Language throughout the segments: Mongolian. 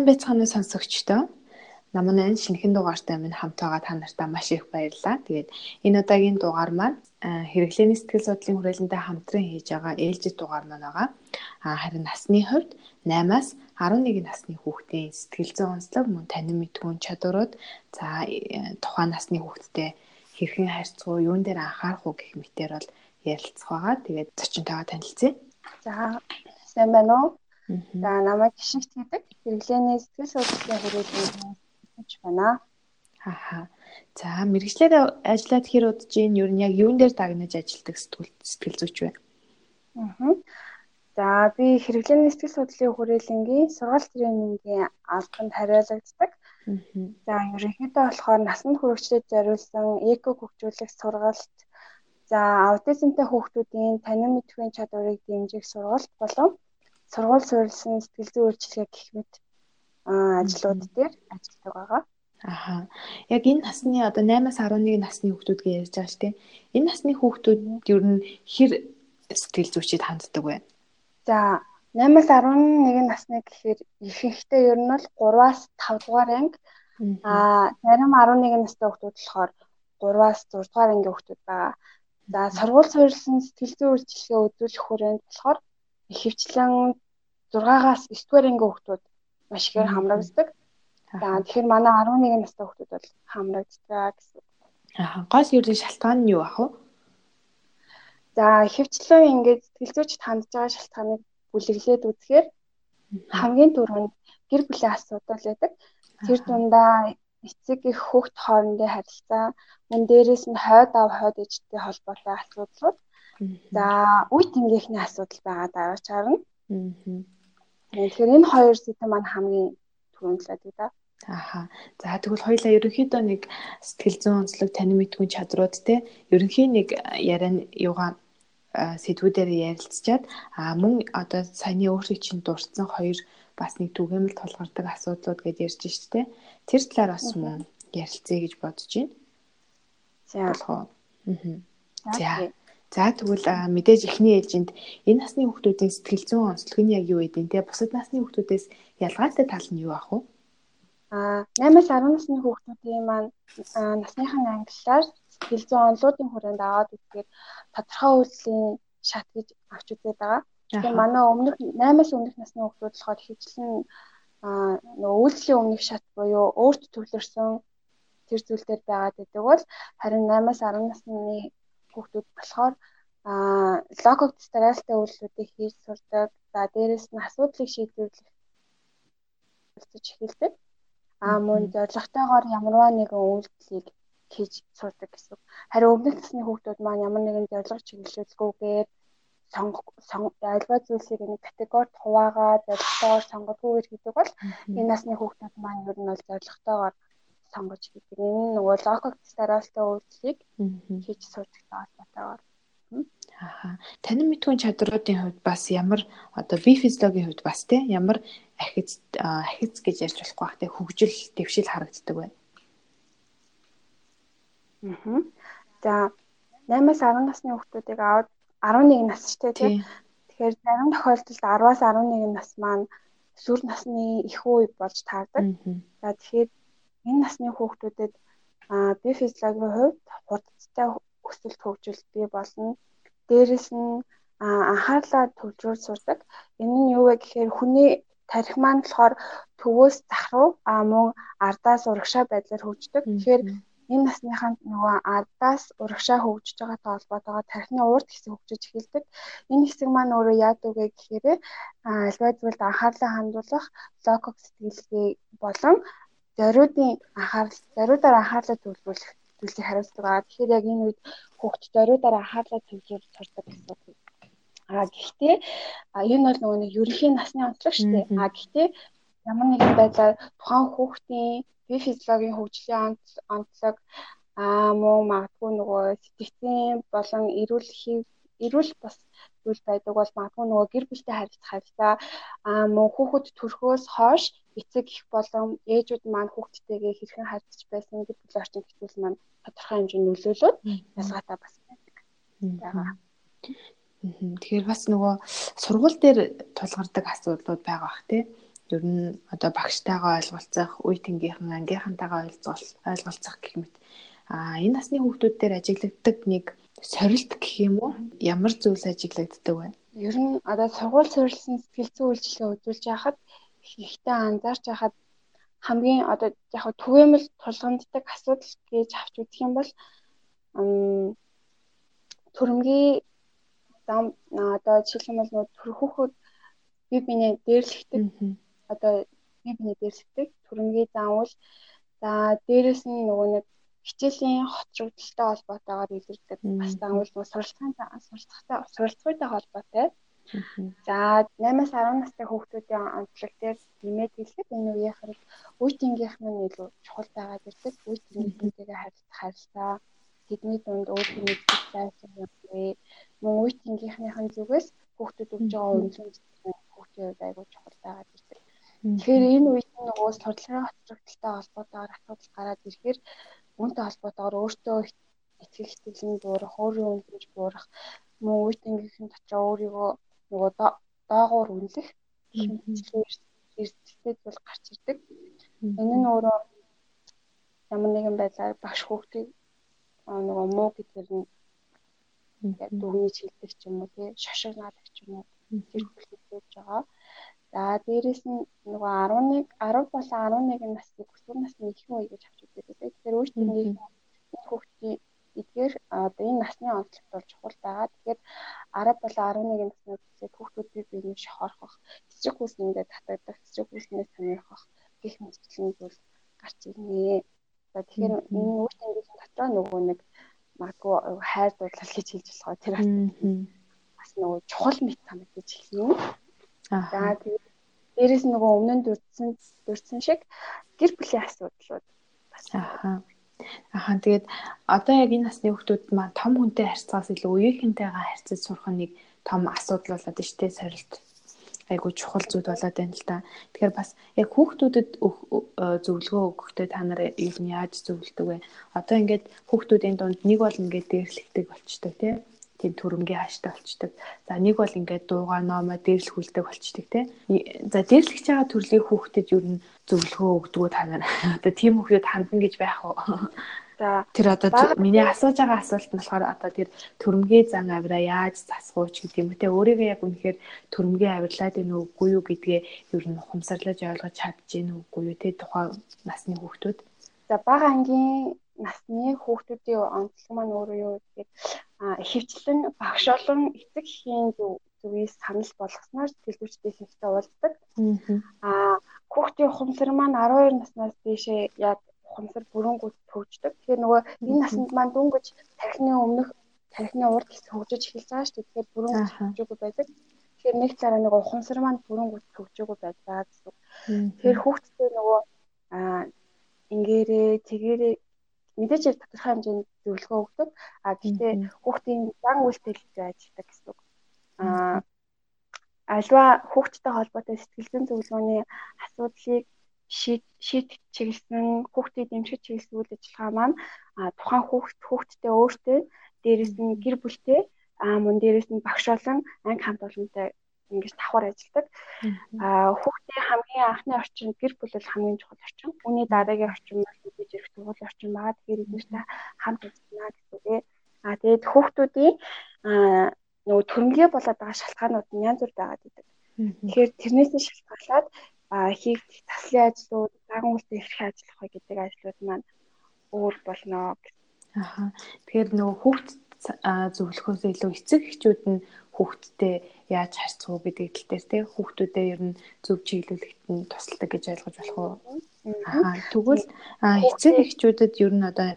сайн байцгааны сонсогчдоо намын шинэхэн дугаартай минь хамт байгаа та нартай маш их баярлалаа. Тэгээд энэ удаагийн дугаар маань хэрэглээний сэтгэл судлалын хүрээлэндээ хамтран хийж байгаа ээлжид дугаар маань байгаа. Харин насны хувьд 8-аас 11 насны хүүхдийн сэтгэл зүйн онцлог мөн танин мэдгүн чадварууд за э, тухайн насны хүүхдтэй хэрхэн харьцах уу, юун дээр анхаарах уу гэх мэтээр бол ярилцах байгаа. Тэгээд зочинтойгоо танилцъя. За сайн байна уу? За намайг гişгт гэдэг хэрэглээний сэтгэл судлалын хүрээлэнд хийж байна. Хааха. За мэрэгчлэр ажиллаад хэр удаж ийн ер нь яг юун дээр дагнаж ажилладаг сэтгэл сэтгэл зүйч вэ? Аа. За би хэрэглээний сэтгэл судлалын хүрээлэнгийн сургалт тренингийн албанд хариулагддаг. За ерөнхийдөө болохоор насанд хүрэгчдэд зориулсан эко хөгжүүлэх сургалт за аутизмтай хүүхдүүдийн танин мэдхийн чадварыг дэмжих сургалт болон сургууль суурилсан сэтгэл зүйн үйлчилгээ гэх мэт ажлууд дээр ажилладаг байгаа. Аха. Яг энэ насны одоо 8-аас 11 насны хүүхдүүд гэж ярьж байгаа шүү дээ. Энэ насны хүүхдүүд ер нь хэр сэтгэл зүйчэд ханддаг вэ? За 8-аас 11 насны гэхээр ихэнхдээ ер нь бол 3-аас 5 дугаар анги аа зарим 11 настай хүүхдүүд болохоор 3-аас 6 дугаар ангийн хүүхдүүд байгаа. За сургууль суурилсан сэтгэл зүйн үйлчилгээ үзүүлэх хүрээнд болохоор ихэвчлэн 6-аас 9 дугаар ангийн хүүхдүүд маш ихээр хамрагддаг. За тэгэхээр манай 11 настай хүүхдүүд бол хамрагддаг гэсэн. Аа гол ердийн шалтгаан нь юу ах вэ? За ихэвчлэн ингээд сэтгэл зүйчд хандж байгаа шалтгааныг бүлэглээд үзэхээр хамгийн түрүүнд гэр бүлийн асуудал байдаг. Тэр дундаа эцэг их хүүхд хоорондын харилцаа, мөн дээрээс нь хойд ав хойд ээжтэй холбоотой асуудлууд. За үе тэнгийнхний асуудал байгаа дараач харна. Тэгэхээр энэ хоёр сэдв маань хамгийн түрүүнд л байдаг да. Ааха. За тэгвэл хоёлаа ерөнхийдөө нэг сэтгэл зүйн онцлог танин мэдгүй чадрууд те ерөнхий нэг яриан юугаа сэдвүүдээр ярилцчаад а мөн одоо саяны өөрсөй чинь дурдсан хоёр бас нэг түгээмэл тулгардаг асуудлууд гэдээ ярьж штэ. Тэр талаар бас мөн ярилцъя гэж бодож байна. За. Аа. За. За тэгвэл мэдээж эхний ээлжинд энэ насны хүүхдүүдийн сэтгэл зүйн онцлог нь яг юу вэ? Тэ бусад насны хүүхдүүдээс ялгаатай тал нь юу ах вэ? А 8-аас 10 насны хүүхдүүдийн маань насныхын англиар сэтгэл зүйн онолуудын хүрээнд аваад үзэхээр тодорхой үйлсийн шат гэж авч үзээд байгаа. Тэгэхээр манай өмнөх 8-аас өмнөх насны хүүхдүүд болохоор хөвчлэн нөгөө үйлслийн өмнөх шат буюу өөрт төвлөрсөн тэр зүйл дээр байгаад байдаг бол харин 8-аас 10 насны хүүхдүүд болохоор а логик стрестэй үйлдэлүүдийг хийж сурдаг. За дээрэс нь асуудлыг шийдвэрлэх болцож эхэлдэг. А мөн зорилготойгоор ямарваа нэгэн үйлдэлийг хийж сурдаг гэсэн. Харин өмнөх насны хүүхдүүд маань ямар нэгэн зорилго чиглэлгүйгээр сонгох альва зүйлсийг нэг категорид хуваагаад зорилготойгоор сонгодгүйгээр хийдэг бол энэ насны хүүхдүүд маань ер нь бол зорилготойгоор сонгож хийдэг. Энэ нөгөө логик стараалтай үйлдэлийг хийж сурдагтай холбоотойгоор. Аха. Танин мэдхүйн чадруудын хувьд бас ямар одоо бие физиологийн хувьд бас тийм ямар ахиц ахиц гэж ярьж болохгүй бах тийм хөгжил дэвшил харагддаг байна. Аа. За 8-аас 10 насны хүүхдүүдийг аваад 11 насчтай тийм. Тэгэхээр зарим тохиолдолд 10-аас 11 нас маань сүр насны их үе болж таардаг. За тэгэхээр энэ насны хүүхдүүдэд бие физиологийн хувьд хурдтай өсөлт хөгжилт бий болно. Дээрэс нь анхаарлаа төвлөрүүлж сурдаг. Энэ нь юу вэ гэхээр хүний тарих маань болохоор төвөөс зах руу а мөн ардаас урагшаа байдлаар хөгждөг. Тэгэхээр энэ насныханд нөгөө ардаас урагшаа хөгжиж байгаатай холбоотойгоор тархины урд хэсэг хөгжиж эхэлдэг. Энэ хэсэг маань өөрөө яадаг вэ гэхээр альва зүйлд анхаарлаа хандуулах локок сэтгэлгээ болон зориудын анхаарал зориудаар анхаарлаа төвлөрүүлэх зүйлсийг хариуцдаг. Тэгэхээр яг энэ үед хүүхд зориудаар анхаарлаа төвлөрүүлж сурдаг гэсэн үг. А гэхдээ энэ бол нөгөө нэг ерөнхий насны онцлог шүү дээ. А гэхдээ ямар нэгэн байдлаар тухайн хүүхдийн бие физиологийн хөгжлийн онцлог аа муу магадгүй нөгөө сэтгцийн болон эрүүл эрүүл бас зүйл байдаг бол магадгүй нөгөө гэр бүлтэй харилцах харилцаа аа мөн хүүхэд төрхөөс хойш эцэг их болон ээжүүд маань хүүхдтэйгээ хэрхэн харьцаж байсан гэр бүлийн орчин хэвшүүл маань тодорхой хэмжээнд нөлөөлөд ялгаатай бас байдаг. Тэгэхээр бас нөгөө сургууль дээр тулгардаг асуудлууд байгаа бах тий. ер нь одоо багштайгаа ойлголцох, үе тэнгийнхэн ангийнхантайгаа ойлголцох гэх мэт. А энэ насны хүүхдүүд дээр ажиглагддаг нэг сорилт гэх юм уу? Ямар зүйлс ажиглагддаг вэ? Ер нь одоо сургууль суурилсан сэтгэл зүйн үйлчилгээ үзүүлж яхад ихтэй анзаарч яхад хамгийн одоо яг түгээмэл тулгамддаг асуудал гэж авч үзэх юм бол төрөмгийн зам одоо бол нөө төрхөхөд би биний дээрлэгдэг. Одоо би биний дээрлэгдэг. Төрөмгийн зам бол за дээрэс нь нөгөө нэг хичээлийн хоцрогдолтой холбоотойгоор илэрдэг. Бас заавал нөгөө суралцахын суралцахтай суралцахуйтай холбоотой. За 8-аас 10 настай хүүхдүүдийн онцлог дээр нэмээд хэлэхэд энэ үеийнхэн үеийнхнийх нь илүү чухал байгаад ирдэг. Үеийнхнийтэйгээ харилцах харилцаа тэдний дунд өөрийн мэддэг зайсан юм бэ. Мөн үеийнхнийхэн зүгээс хүүхдүүд өгж байгаа үнэлэмж хүүхдийн хувьд айгүй чухал байгаад ирдэг. Тэгэхээр энэ үед нөгөө сурталчилгааны хоцрогдолтой холбоотойгоор асуудал гараад ирэхээр үүнтэй холбоотойгоор өөртөө итгэх итгэл нь буурах, өөрийн үнэлж буурах, мөн үеийнхнийхэн дотор өөрийгөө нөгөө доогуур үнэлэх эрсдэлтэй зүйл гарч ирдэг. Энэ нь өөрөө ямар нэгэн байдлаар багш хүүхдийг нөгөө муу гэдгээр нь дүгнэж хэлдэг ч юм уу тий шошигнаадаг ч юм уу тэр хөдөлгөөж байгаа. За дээрэс нь нөгөө 11 10 болон 11 насны өсвөр насны ихэнх үе гэж авч үздэг. Тэгэхээр өөртөө энэ хүүхдийн эдгээр одоо энэ насны онцлогт бол чухал байгаа. Тэгэхээр 10 болон 11 насны хүүхдүүд бие биенийг шохорхох, цэцэг хүүснэндээ татагдах, цэцэг хүүснээс сонирхох гэх мэтчлэн зүйл гарч ирнэ. За тэгэхээр энэ үүртийн дотор нөгөө нэг магадгүй хайр дурлал гэж хэлж болох тэр бас нөгөө чухал мэт санагдаж эхэлнэ. За тэгээд дээрэс нөгөө өмнө нь дурдсан дурдсан шиг гэр бүлийн асуудлууд бас аа Аха тэгээд одоо яг энэ насны хүүхдүүд маань том хүнтэй харьцаагаас илүү үеийнхэнтэйгээ харьцаж сурах нэг том асуудал болоод дээ сорилт. Айгуу чухал зүйл болоод байна л да. Тэгэхээр бас яг хүүхдүүдэд зөвлөгөө өгөхдөө та нар юу яаж зөвлөдөг вэ? Одоо ингээд хүүхдүүдийн дунд нэг бол ингээд дээрлэгдэг болчтой тий тийм төрөмгийн хааштай болчдөг. За нэг бол ингээд дуугаа номоо дээрлэхүүлдэг болчдөг тий. За дээрлэж байгаа төрлийн хүүхдэд ер нь зөвлөгөө өгдөг та нар. Одоо тийм хүүхдэд хандна гэж байх уу? За тэр одоо миний асууж байгаа асуулт нь болохоор одоо тэр төрөмгийн зан авираа яаж засгууч гэдэг юм те өөрийгөө яг үнэхээр төрөмгийн авирлаад энэ үгүй юу гэдгээ ер нь ухамсарлаж ойлгож чадж гин үгүй юу те тухайн насны хүүхдүүд. За бага ангийн насны хүүхдүүдийн онцлог маань өөрөө юу гэхээр ихэвчлэн багш болон эцэг эхийн зүгээс санал болгосноор сэтгэлзүйчтэй хэрэгтэй уулздаг. Аа хүүхдийн ухамсар маань 12 наснаас дээшээ яг ухамсар бүрэнгүүд төгждөг. Тэгэхээр нөгөө энэ наснд маань дөнгөж тархины өмнөх тархины урд хэсэг хөгжиж эхэлж байгаа шүү. Тэгэхээр бүрэнгүүд хөгжөөгүй байдаг. Тэгэхээр нэг цараа нэг ухамсар маань бүрэнгүүд хөгжөөгүй байдаг гэсэн. Тэгэхээр хүүхдтэй нөгөө аа ингээрээ тэгээрээ мэдээж яг тодорхой хэмжээнд зөвлөгөө өгдөг. А гэхдээ хүүхдийн дан үйлдэлтэй ажилладаг гэсэн үг. А альва хүүхдтэй холбоотой сэтгэл зүйн зөвлөгөөний асуудлыг шийд чиглэсэн хүүхдийн дэмжих чиглэсэн үйл ажиллагаа маань тухайн хүүхд хүүхдтэй өөртөө дээрэс нь гэр бүлтэй аа мөн дээрэс нь багш болон анги хамт олонтой ингэж давхар ажилладаг. Аа хүүхдийн хамгийн анхны орчин гэр бүл бол хамгийн чухал орчин. Үүний дараагийн орчин бол бие зэрэг тугуул орчин байгаа. Тэгэхээр эднэртэй хамт ажиллана гэсэн үг ээ. Аа тэгээд хүүхдүүдийн аа нөгөө төрөмлөө болоод байгаа шалтгаанууд нь янз бүр байгаад идэг. Тэгэхээр тэрнээс нь шалтгаалаад аа хийх таслын ажлууд, заган үйлдэл эрхээ ажиллах гэдэг ажлууд маань өөр болно. Аха. Тэгэхээр нөгөө хүүхд зөвлөхөөс илүү эцэг эхчүүд нь хүүхдтэй яаж харьцах уу гэдэг тал дээр тий хүүхдүүдэд ер нь зөв чиглүүлэхэд нь тусалдаг гэж ойлгож болох уу? Аа тэгвэл эцэг эхчүүдэд ер нь одоо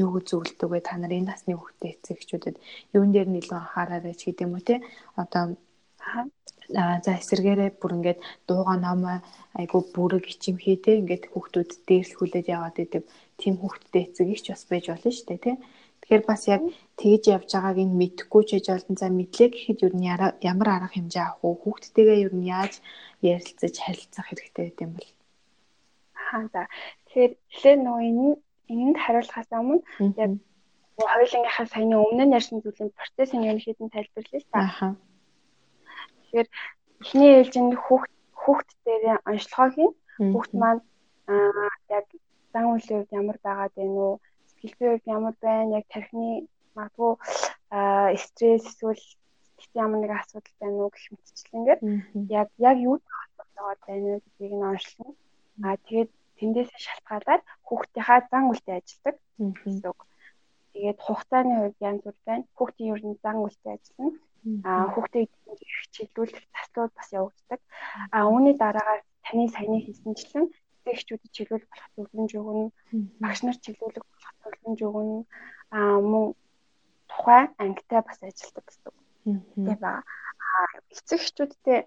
юу зөвлөдөг вэ? Та нар энэ насны хүүхдээ эцэг эхчүүдэд юун дээр илүү анхаараарай ч гэдэм үү тий? Одоо за эсэргээрээ бүр ингээд дууга номоо айгу бүрэг ичимхий те ингээд хүүхдүүд дээрлэхүүлээд яваад идэв. Тим хүүхдтэй эцэг их ч бас байж болно шүү дээ тий. Тэгэхээр бас яг тэгж явж байгааг нь мэдхгүй ч гэж болон за мэдлээ гэхэд юу нь ямар арга хэмжээ авах уу хүүхдтэйгээ юу нь яаж ярилцаж харилцах хэрэгтэй гэдэг юм бол хаа за тэгэхээр эхлээд нөгөө энэ энэнд хариулахаас өмнө яг хоёулангийнхаа саяны өмнө нь ярьсан зүйлийн процессын юм шийдэн тайлбарлая л та. Тэгэхээр эхний ээлжинд хүүхд хүүхд дээр онцлогоо хийн. Хүүхд маань яг зан үлийн үед ямар байгаад байна уу? Зүйн ямар байна? Яг тархины магадгүй стресс эсвэл ямар нэг асуудал байна уу гэх мэтчлэн ингээд яг яг юу холбоотой байна вэ гэдгийг нь онцлно. Аа тэгээд тэндээс шалтгаалаад хүүхдийнхаа зан үйлтэй ажилдаг гэсэн үг. Тэгээд хугацааны хувьд янз бүр байна. Хүүхдийн ер нь зан үйлтэй ажиллана. Аа хүүхдийг их чиглүүлэх таслууд бас явагддаг. Аа үүний дараагаар таны саяны хэлсэнчлэн эцэгчүүдэд чиглүүлэх болох зөвлөмж өгнө. Багш нар чиглүүлэх болох зөвлөмж өгнө. Аа мөн тухайн ангитай бас ажилладаг гэсэн. Тэгээ ба эцэгчүүдтэй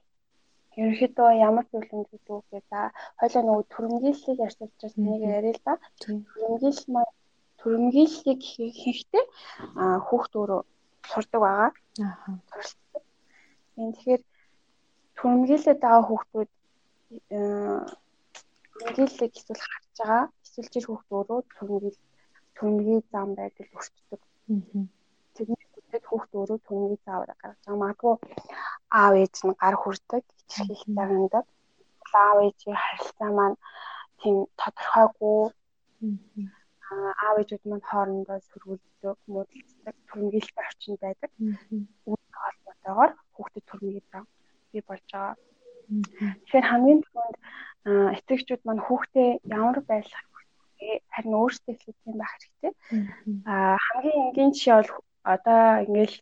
ерөнхийдөө ямар зөвлөмж өгөх вэ? За хоёлаа нөгөө төрөмгийллийг ярьсан учраас нэг яриа л да. Төрөмгийлэл маань төрөмгийллийг хийхдээ хүүхд өөрөө сурдаг байгаа. Аа. Тэгэхээр төрөмгийлээд байгаа хүүхдүүд төрөмгийллийг эсвэл харж байгаа эсвэл жир хүүхд өөрөө төрөмгийл төрөмгий зам байдал. Аа. Тэрний хүлээд хүүхд өөрөө төрөмгий заавар гаргаж байгаа. Магадгүй аав ээж нь гар хүрдэг, итгэх тагандаг. Аав ээжийн харилцаа маань тийм тодорхойгүй. Аа аав ээжүүд маань хоорондоо сөргүүлдэг, муудалцдаг, төрөмгийлэлтэй орчинд байдаг. Үүнтэй холбоотойгоор хүүхдэд төрөмгийлэл бий болж байгаа. Тэгэхээр хамгийн түрүүнд эцэгчүүд маань хүүхдээ ямар байлгах вэ? Харин өөрсдөө хэлэх юм байх хэрэгтэй. Аа хамгийн энгийн жишээ бол одоо ингээл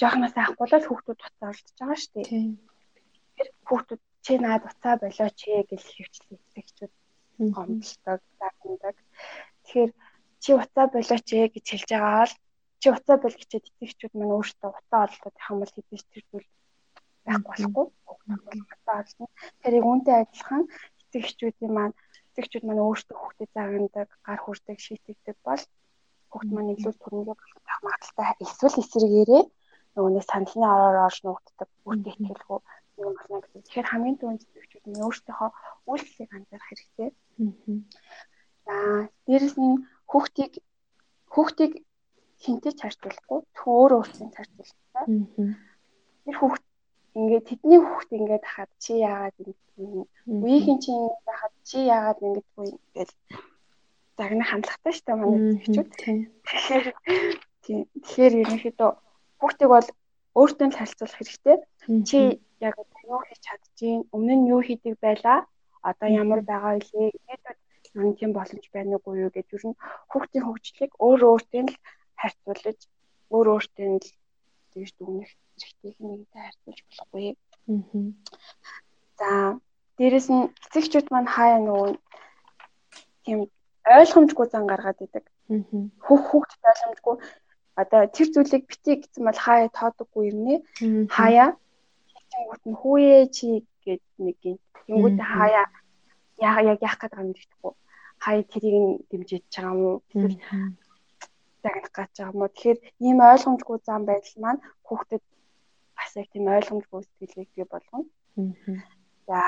жоохноос авахгүй л хүүхдүүд уцаа олдож байгаа шүү дээ. Тэгэхээр хүүхдүүд чи наад уцаа болооч гэж хөвчлээ эцэгчүүд гомдолдог, загнадаг. Тэгэхээр чи уцаа болооч ээ гэж хэлж байгаа бол чи уцаа бол гэчээд эцэгчүүд маань өөртөө уцаа олдоод байх юм бол хэдэж тэр зүйл байхгүй болохгүй уцаа олно. Тэрийг үүнтэй адилхан эцэгчүүдийн маань эцэгчүүд маань өөртөө хүүхдэд заагадаг, гар хүрдэг, шийтгдэг бол хүүхд маань илүү төрөнгөө болох магадaltaй эсвэл эсрэгээрээ нөгөө нэг саналны ороор орж нуугддаг бүртээ ихтгэлгүй юм болно гэдэг. Тэгэхээр хамгийн түрүүнд эцэгчүүд нь өөртөөхөө үйлчлэгийг анзаарах хэрэгтэй. За дээрэс нь хүүхдийг хүүхдийг хинтээ чарчуулахгүй зөв өөр өөртөө чарчуулдаг. Тэр хүүхд ингээд тэдний хүүхд ингээд хахад чи яагаад ингэдэг үеийн чи ингээд хахад чи яагаад ингэдэггүй ингээд загны хандлагатай шүү дээ манай зөвчүүд. Тэгэхээр тийм тэгэхээр ерөнхийдөө хүүхдийг бол өөртөө л харилцуулах хэрэгтэй. Чи яг юу хийж чадчихээн өмнө нь юу хийдэг байлаа одоо ямар байгаа вэ? Ирээдүйд юу тийм боломж байна уу юу гэж ер нь хүүхдийн хөгжлийг өөр өөртөө л харьцуулж өөр өөртөө л тэгж дүгнэх хэрэгтэйг нэгтэй харьцуулж болохгүй. Аа. За дээрэс нь эцэгчүүд маань хаяа нөгөө тийм ойлгомжгүй зан гаргаад идэг. Хүүх хүүхдэд ойлгомжгүй одоо тэр зүйлийг битгий гэсэн бол хаяа тоодоггүй юм нэ. Хаяа хийгүүт нь хүүе чи гэд нэг юм. Тэнгүүд хаяа яа яг яах гэдэг юм гэхгүй. Хаяа тэрийг дэмжиж байгаа юм уу? Эсвэл загнах гэж байгаа юм уу? Тэгэхээр ийм ойлгомжгүй зан байдал маань хүүхдэд бас яг тийм ойлгомжгүй сэтгэлийг бий болгоно. За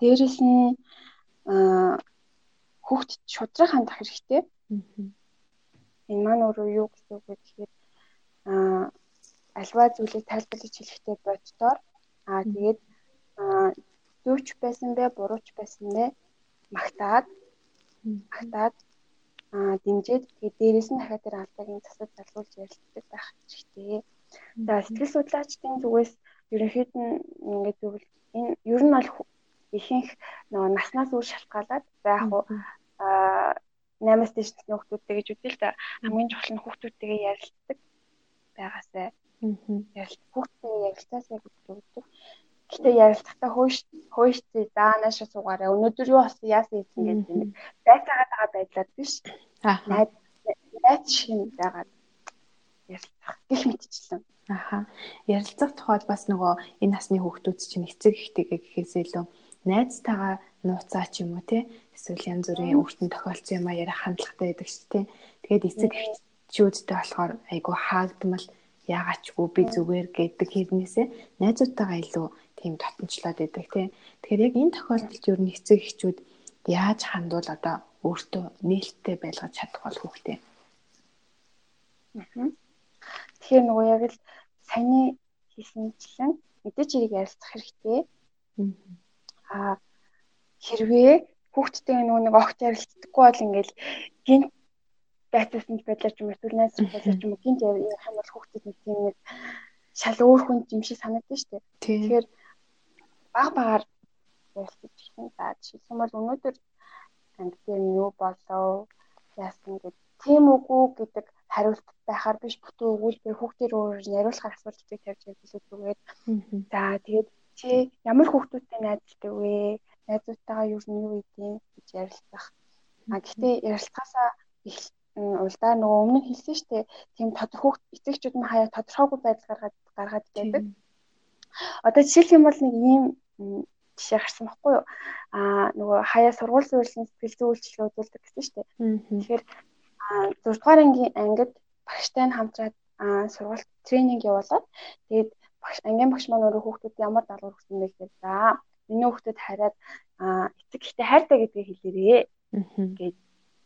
дээрэс нь хүүхдэд шудраг хандах хэрэгтэй. Энэ маань өөрөө юу гэсэн үг вэ гэхээр аа альва зүйлийг тайлбарлаж хэлэхдээ боддоор аа тэгээд зүүч байсан бэ, бурууч байсан бэ магтаад магтаад аа дэмжиж тэгээд дээрэс нь дахиад тэр алдаагийн засаж залгуулж ярилцдаг байх хэрэгтэй. За сэтгэл судлаачдын зүгээс ерөнхийд нь ингээд зөвл энэ ер нь бол ихэнх нөгөө наснаас үр шалтгаалаад за яг уу 8-аас дээш насны хүүхдүүдтэй гэж үгүй л да хамгийн чухал нь хүүхдүүдтэйгээ ярилцдаг байгаасай. Ярилц хүүхдтэйгээ ярилцаасай гэж өгдөг. Гэтэ ярилцахтаа хөөш хөөштэй даанааша суугаараа өнөөдөр юу болсон яасан юм гэдэг нэг байцаагаад байгаа байдлаар биш. Найд найд шиг байгаад ярилцах гэх мэтчлэн. Аха. Ярилцах тухайд бас нөгөө энэ насны хүүхдүүд чинь эцэг ихтэйгээ гэхээс илүү найзтайгаа нууцаа ч юм уу те эсвэл янз бүрийн өөртөө тохиолдсон юм а яриа хандлагатай байдаг шүү те. Тэгээд эцэг эхчүүдтэй болохоор айгу хаагдмал яагаачгүй би зүгээр гэдэг хэрнээсээ найзуудтайгаа илүү тийм татамжлаад байдаг те. Тэгэхээр яг энэ тохиолдолд юу нэг эцэг эхчүүд яаж хандвал одоо өөртөө нээлттэй байлгаж чадах бол хүүхдээ. Тэгэхээр нөгөө яг л саяны хийсэнчлэн мэдээж хэрэг ярилцах хэрэгтэй. Аа хэрвээ хүүхдтэй нөгөө нэг огт ярилцдаггүй бол ингээл гинт байцаасан байдлаар ч юм эсвэл найз байдлаар ч юм уу гинт ярих юм бол хүүхдэд нэг тийм нэг шал өөр хүн юм шиг санагдаж штэ. Тэгэхээр баг багаар ярилцж чинь за жишээлбэл өнөөдөр танд тийм юу болов яасан гэдэг тийм үгүй гэдэг хариулт байхаар биш бүтэн өгүүлбэр хүүхдэр өөр яриулахаар асуултыг тавьж хэлээд үгээд за тэгээд чи ямар хүүхдүүдтэй найзалдаг вэ? Найзуудтайгаа юу нь юу идэв гэж ярилцах. А гэхдээ ярилцахаасаа улдаа нөгөө өмнө хэлсэн шүү дээ. Тийм тодорхой эцэгчүүд нь хаяа тодорхойгүй байдал гаргаад гаргаад байдаг. Одоо жишээлх юм бол нэг ийм жишээ гарсан баггүй юу? Аа нөгөө хаяа сургууль суурилсан сэтгэл зүйн үйлчлэгээ үзүүлдэг гэсэн шүү дээ. Тэгэхээр 6 дугаар ангийн ангид багштай нь хамтраад сургууль тренинг явуулаад тэгээд багш ангийн багш маань өөрөө хүүхдүүд ямар даалгавар өгсөн бэ гэхээр за миний хүүхдэд хараад эцэг ихтэй хайртай гэдгийг хэлээрээ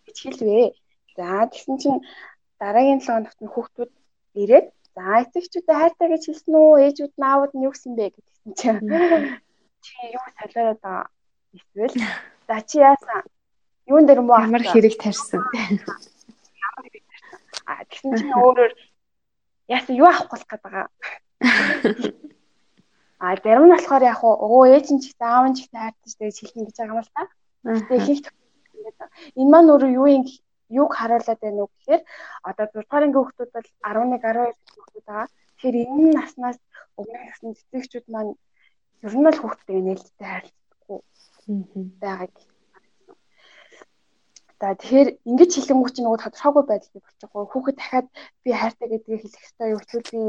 гэж хэлвэ. За тэгсэн чинь дараагийн 7 хоногт нь хүүхдүүд ирээд за эцэгчүүдэд хайртай гэж хэлсэн үү? Ээжүүд нь аауд нь юу гэсэн бэ гэдгсэн чинь. Чи юу солиороо байгаа эсвэл за чи яасан? Юун дээр муу ямар хэрэг тарьсан А тэгсэн чинь өөрөөр яасан юу авах болох гээд байгаа. А зарим нь болохоор яг оо ээж нь ч гэсэн аав нь ч гэсэн хайртай ч гэж хэлнэ гэж байгаа юм л та. Гэтэ ихэнх энэ маань өөрөө юу юм юг харуулад байна уу гэхээр одоо 6 дугаар ангийн хүүхдүүд бол 11 12 хүүхдүүд байгаа. Тэгэхээр энэ наснаас өмнөх насны цэцэгчүүд маань ер нь л хүүхдтэй нээлттэй харилцдаггүй байгааг За тэгэхээр ингэж хэлэнгүү чинь нөгөө тодорхойгүй байдал болчихгоо. Хүүхэд дахиад би хайртай гэдгийг хэлэх хэрэгтэй юу? Эсвэл би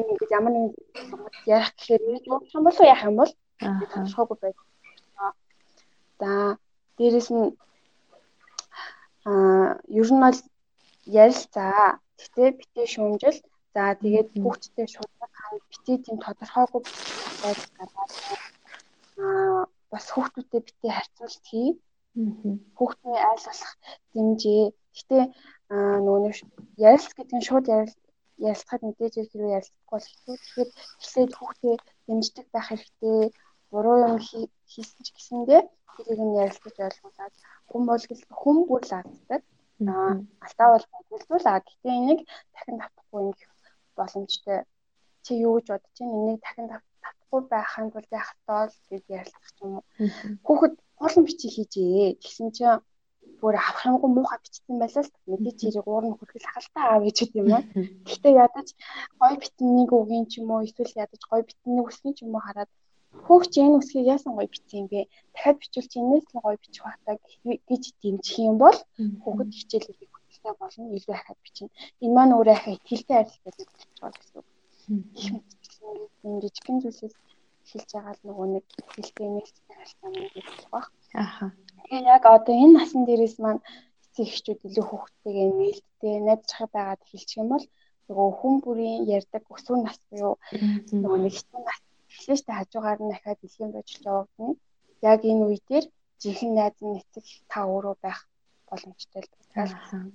ингэж ямар нэгэн ярих гэхээр юу юм болов яах юм бол тодорхойгүй байдаг. За дээрэс нь аа ер нь бол ярилцаа. Гэтэ битээ шүүмжил. За тэгээд хүүхдтэй шударга ханд битээ тийм тодорхойгүй байдал гаргаад аа бас хүүхдүүдэд битээ харьцуулт хий хүүхдийн айлуулах дэмжээ. Гэтэ нөгөө нэг ярилц гэдэг нь шууд ярилцахад мэдээж хэрэг ярилцахгүй бол. Тэгэхээр эхлээд хүүхдээ дэмждэг байх хэрэгтэй. Буруу юм хийсэн ч гэсэндээ тэрийг нь ярилцаж ойлгуулад хүн бол хүн бүр л алддаг. Аа алдаа бол болвол аа гэтээ энийг дахин татахгүй юм боломжтой. Чи юу гэж бодож чинь энийг дахин татахгүй байханд бол яах тоо гэж ярилцах юм уу. Хүүхэд уулан бичиг хийжээ. Тэгсэн чинь бүр аврахынгүй муухай бичсэн байлаа л мэдээч хэрэг уурн хүрхэл хахалтай аав гэж юм уу. Гэхдээ ядаж гой битнийг үгийн ч юм уу эсвэл ядаж гой битнийг үсгийн ч юм уу хараад хөөгч энэ үсгийг яасан гой бичсэн юм бэ? Дахиад бичвэл чи энэс л гой бичих батаг гэж дэмжих юм бол хүүхэд хичээлүүдийг хөтөлтэй болно илүү ахаад бичнэ. Энэ маань өөрөө ахаа ихтэй арилттай гэж болж байгаа гэсэн үг. Их мэдээлэл жижигхэн зүйлээс эхэлж байгаа л нөгөө нэг хэлтэй нээлттэй харилцаа мөн гэж баг. Аха. Тэгээ яг одоо энэ насан дээрээс маань эцэг эхчүүд илүү хүүхдтэйгээ нээлттэй найзах байгаад эхэлчих юм бол нөгөө хүн бүрийн ярьдаг өсвөр нас буюу нөгөө нэг хэцүү нас эхлэж та хажуугаар нь дахиад дэлхийн бодлоо явагдана. Яг энэ үе дээр жинхэнэ найз нь эцэг та өөрөө байх боломжтой л байна.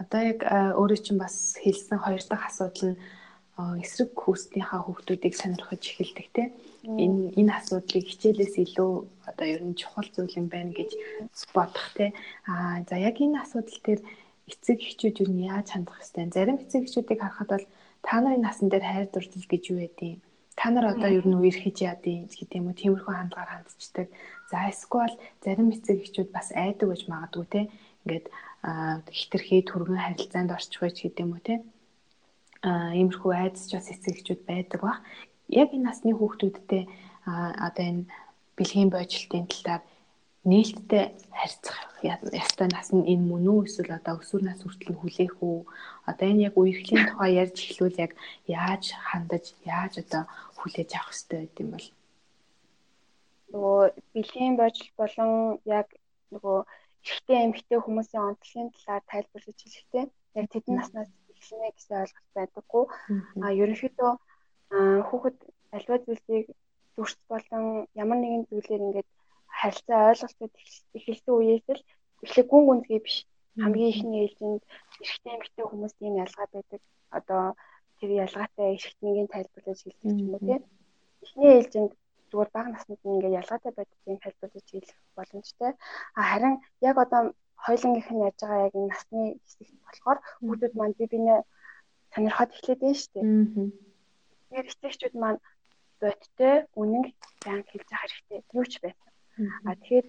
Одоо яг өөрөө чинь бас хэлсэн хоёр дахь асуудал нь эсрэг хүүснийхаа хүүхдүүдийг сонирхож эхэлдэг те энэ энэ асуудлыг хичээлээс илүү одоо ер нь чухал зүйл юм байна гэж бодох те а за яг энэ асуудал дээр эцэг эхчүүд ер нь яаж хандах хэвтэй зарим эцэг эхчүүдийг харахад бол та нарын насан дээр хайр дурлал гэж юу байдیں۔ Та нар одоо ер нь үерхэж яадیں гэдэг юм уу? Тиймэрхүү хандлагаар хандцдаг. За эсвэл зарим эцэг эхчүүд бас айдаг гэж магадгүй те ингээд хитрхээ түргэн харилцаанд орчих байж гэдэг юм уу те. Mm -hmm иймэрхүү айдас ч бас эцэгчүүд байдаг баг. Яг энэ насны хүүхдүүдтэй одоо энэ бэлгийн боожлтын талаар нээлттэй харьцах ястай нас нь энэ мөн үү эсвэл одоо өсвөр нас хүртэл хүлээх үү одоо энэ яг үерхлийн тухай ярьж эхлүүл яг яаж хандаж яаж одоо хүлээж авах хэрэгтэй байд юм бол нөгөө бэлгийн боожл болон яг нөгөө эрэгтэй эмэгтэй хүмүүсийн онцлогийн талаар тайлбарлаж хэлэхдээ яг тэдэн наснаас эхэлнэ гэсэн ойлголт байдаггүй. А ерөнхийдөө хүүхэд альва зүйлсийг зурц болон ямар нэгэн зүйлээр ингээд харилцаа ойлголцоод эхэлсэн үеэс л эхлээ гүн гүнзгий биш хамгийн ихний ээлжинд эрэгтэй эмэгтэй хүмүүс ийм ялгаа байдаг. Одоо тэр ялгаатай эрэгтнийг тайлбарлаж хэлдэг юм уу тийм. Эхний ээлжинд зүгээр бага наснд ингээ ялгаатай байдаг юм хэлбэрүүд хэлэх боломжтой. А харин яг одоо хоёулангийнх нь ярьж байгаа яг энэ насны хэсэгт болохоор хүүхдүүд маань би бинээ сонирхоод эхлэдэг юм шүү дээ. Тэгэхээр эцэгчүүд маань бодтой үнэн баян хэлж байгаа хэрэгтэй. Юу ч байсан. А тэгэхээр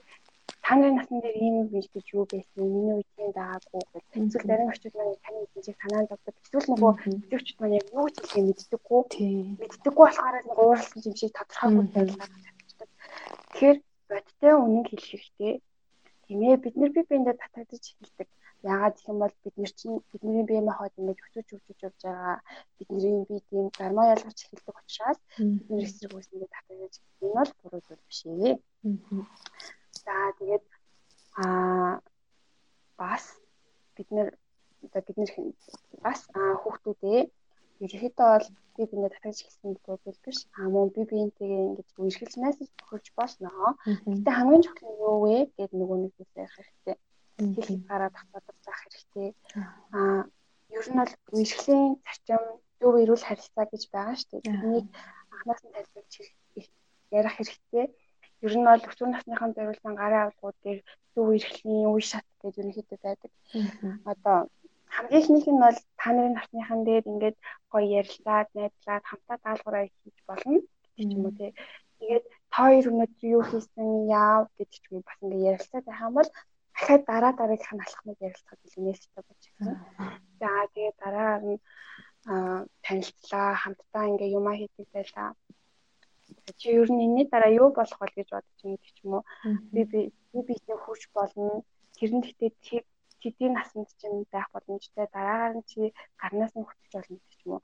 та нарын насны дээр ийм биш гэж юу байсан миний үед юм даагаагүй гэж эсвэл зарим очууд маань таны эзэнчийг санаанд авдаг эсвэл нөгөө эцэгчүүд маань яг юу гэж хэлхийг мэддэггүй. Мэддэггүй болохоор нэг ууралсан юм шиг тодорхойгүй байлгаа тэгэхээр бодтой үнэн хэлэх хэрэгтэй тийм ээ бид нар бие биендээ татагдаж эхэлдэг. Яагаад гэх юм бол бид нар чинь бидний бие махбод ингэж өсөж хөгжиж явж байгаа. Бидний бие тийм гармо ялгарч эхэлдэг учраас бид нар эсрэг үсэндээ татагдаж энэ бол буруу зүйл биш ээ. За тэгээд аа бас бид нэр одоо бид нэр бас хүүхдүүдээ ерөөхдөө бол би биендээ татаж хэлсэн гэдэг биш. Аа мөн би биентэйгээ ингэж үргэлж мессеж өгч болно. Гэтэ хамгийн чухал нь юу вэ гэдэг нөгөө нэг зүйлс ярих хэрэгтэй. Хэлхийд гараад татдаг заах хэрэгтэй. Аа ер нь бол үргэлжлийн зарчим зөв эрүүл харилцаа гэж байгаа шүү дээ. Энийг анханаас нь тайлбарч ярих хэрэгтэй ер нь бол өсвөр насныхан зориулсан гарын авлагууд дээр зөв эрхлийн үе шат гэж ерөнхийдөө байдаг. Одоо хамгийн ихнийх нь бол та нарын насныхан дээр ингээд гоё ярилцаад, найзлаад хамтаа даалгавраа хийж болно гэж юм уу те. Тэгээд та хоёр өнөөдөр юу хийсэн, яав гэж ч юм бас ингээд ярилцаад байх юм бол дахиад дараа дараагийнх нь алхмыг ярилцахад нээлттэй болж ирсэн. За тэгээд дараагаар нь танилцлаа, хамтдаа ингээ юмаа хийдэг байлаа. Чи ер нь энэний дараа юу болох вэ гэж бодож байгаа гэх юм уу? Би би би биений хүч болно. Тэрэн гэхдээ тэдний насанд чинь байх боломжтой. Дараагаар нь чи гарнаас нь хөтлөж болно гэх юм уу?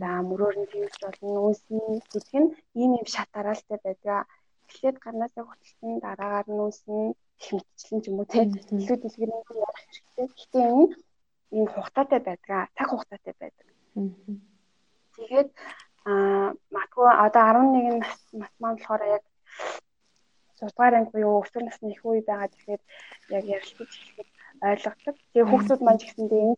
За мөрөөр нь тэгж болно үүсний гэдэг нь ийм юм шат дараалтай байдаг. Эхлээд гарнаасаа хөтлсөн дараагаар нь үүснэ их мэтчлэн ч юм уу тийм илүү дэлгэрэнгүй ярих хэрэгтэй. Гэхдээ энэ ийм хугацаатай байдаг. Цаг хугацаатай байдаг. Тэгээд Аа матгүй одоо 11 нас нас маань болохоор яг 6 дугаар анги буюу өсвөр насны их үе байгаа тэгэхээр яг ярилцаж хэлэхэд ойлгодог. Тэгээ хүүхдүүд маань ч гэсэндээ энэ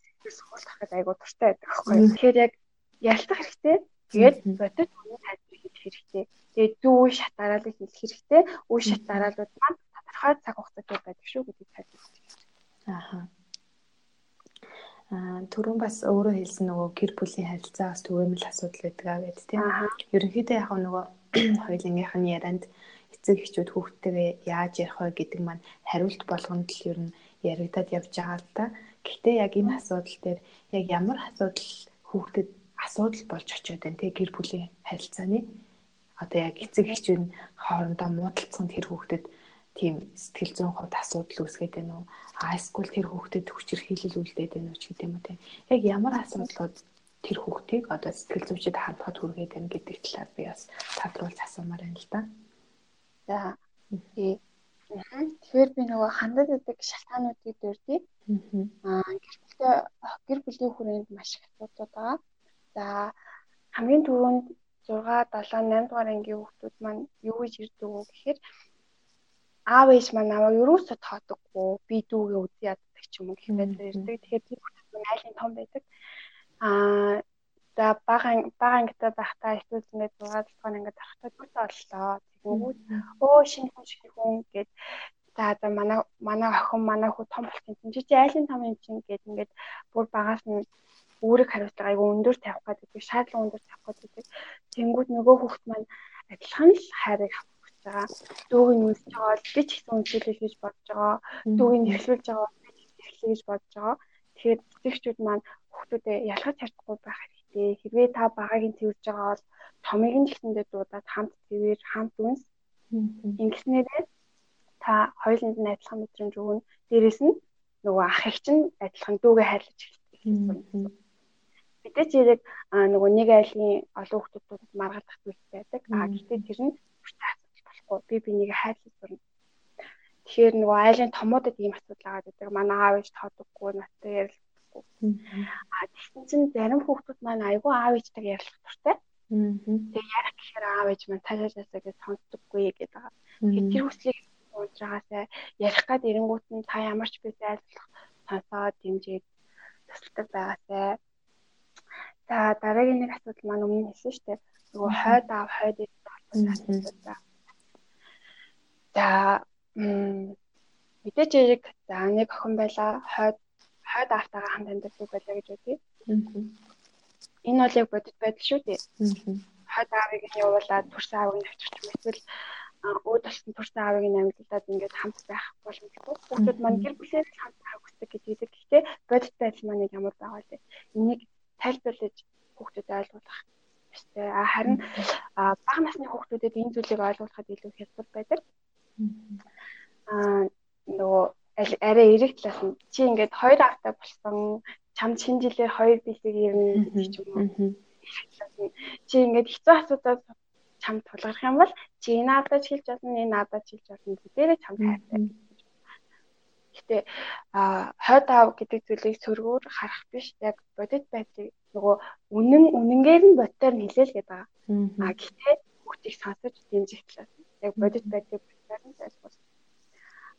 хуулах гэдэг айгуу дуртай байдаг аахгүй юу. Тэгэхээр яг ярилцах хэрэгтэй. Тэгээд бодит үнэ тайлбар хийх хэрэгтэй. Тэгээд зөв үе шат дараалал хийх хэрэгтэй. Үе шат дараалууд маань тодорхой цаг хугацаатай байдаг шүү гэдгийг тайлбарлаж байна. Ааха түрүүн бас өөрөө хэлсэн нөгөө гэр бүлийн харилцаа бас түгээмэл асуудал байдаг аа гэд тийм. Ерөнхийдөө яг нөгөө хоёулынгийнх нь ярианд эцэг эхчүүд хүүхдтэйгээ яаж ярих вэ гэдэг маань хариулт болгонд л ер нь яригадад явж байгаа л да. Гэхдээ яг энэ асуудал дээр яг ямар асуудал хүүхдэд асуудал болж очиод байна те гэр бүлийн харилцааны одоо яг эцэг эхчүүд нь хоорондоо муудалцсан тэр хүүхдэд тийм сэтгэл зүйн хувьд асуудал үүсгээд байна уу? Хайскул тэр хүүхдэд хүчирхийлэл үлдээд байна уу ч юм уу тийм. Яг ямар асуудлууд тэр хүүхдийг одоо сэтгэл зүйчэд хандхад хүргээд байна гэдэг талаар би бас тодруулж асуумаар байна л да. За. Тэгэхээр би нөгөө хандад байдаг шалтгаануудыг дурдъя. Аа гэр бүлтэй гэр бүлийн хүрээнд маш их асуудал байгаа. За хамгийн түрүүнд 6 7 8 дугаар ангийн хүүхдүүд маань юу гэж ирдэг вэ гэхээр аав ээж маань намайг юусоо тоодоггүй би дүүгээ үзье яддаг ч юм уу гэх мэт ирдэг. Тэгэхээр хүмүүс маань айлын том байдаг. Аа за бага бага ангитай байхдаа эсвэл ингээд 6 дугаар ингээд байхдаа дүүтэй боллоо. Тэгэнгүүт өө шинэ хүн шиг хүн гээд за за манай манай охин манай хүү том болсон юм чи чи айлын том юм чинь гээд ингээд бүр багаас нь үүрэг хариуцлага айгу өндөр тавих гэдэг шаардлага өндөр тавих гэдэг. Тэнгүүд нөгөө хүүхд маань адилхан л хайрыг байгаа. Дүүг нь үнсэж байгаа би ч гэсэн үнсэлэл гэж бодож байгаа. Дүүг нь эхлүүлж байгаа би ч эхлэе гэж бодож байгаа. Тэгэхээр эцэгчүүд маань хүүхдүүдэд ялгаж чадахгүй байх хэрэгтэй. Хэрвээ та багааг нь тэрж байгаа бол томыг нь гэсэндээ дуудаад хамт тэрээр хамт үнс. Ингэснээрээ та хоёуланд нь адилхан мэдрэмж өгнө. Дээрээс нь нөгөө ах их чинь адилхан дүүгээ хайрлаж эхэлсэн. Мэдээч яг нөгөө нэг айлын олон хүмүүсд маргалдах зүйл байдаг. А гэхдээ тэр нь бүртээ болохгүй. Би бинийг хайрлаж сурна. Тэгэхээр нөгөө айлын томуудад ийм асуудал агаад байдаг. Манай аав ээж тоодоггүй, надтай ярилцахгүй. Аа тэгсэн чинь зарим хүүхдүүд маань айгүй аав ээжтэйгээ ярилцах дуртай. Тэгээ ярих гэхээр аав ээж маань таашаасаа гэж сонсдоггүй гэдэг байгаа. Тэгэхээр тэр хүслийг уужраасаа ярих гад эренгүүт нь та ямар ч бис айлуулах сонсоод дэмжиж тусалдаг байгаасай. За дараагийн нэг асуудал маань өмнө хэлсэн шүү дээ. Нөгөө хойд аав хойд ээж асуудал байна За мэдээч яг за нэг охин байла хойд хойд автагаа хамт амьдардаг байлаа гэж үгүй. Энэ бол яг бодит байдал шүү дээ. Хойд аавыг нь явуулаад төрсөн аавыг нь авчирч эсвэл өөд болсон төрсэн аавыг нь амьдлаад ингээд хамт байх боломжтой. Хүүхдүүд маань гэр бүлээр хамт байх хүсдэг гэж хэлдэг. Гэхдээ бодит байдал маань ямар байгаа вэ? Энийг тайлбарлаж хүүхдүүдэд ойлгуулах ёстой. А харин бага насны хүүхдүүдэд энэ зүйлийг ойлгуулахад илүү хялбар байдаг. Аа нөгөө арай эрэг талаас нь чи ингээд хоёр автаа болсон чам шинэ жилээр хоёр бэлэг ирнэ гэж юм уу. Чи ингээд хэцүү асуудал чамд тулгарх юм бол чи энэ надад хэлж болно, энэ надад хэлж болно гэдээрээ чамд хайртай. Гэтэ а хойд аав гэдэг зүйлийг сөргөөр харах биш яг бодит байдлыг нөгөө үнэн үнэнгээр нь бодтоор нь хэлээл гэдэг. А гэтээ хүүхдийг сонсож дэмжих талаас яг бодит байдлыг бодтоор нь тайлбарлах.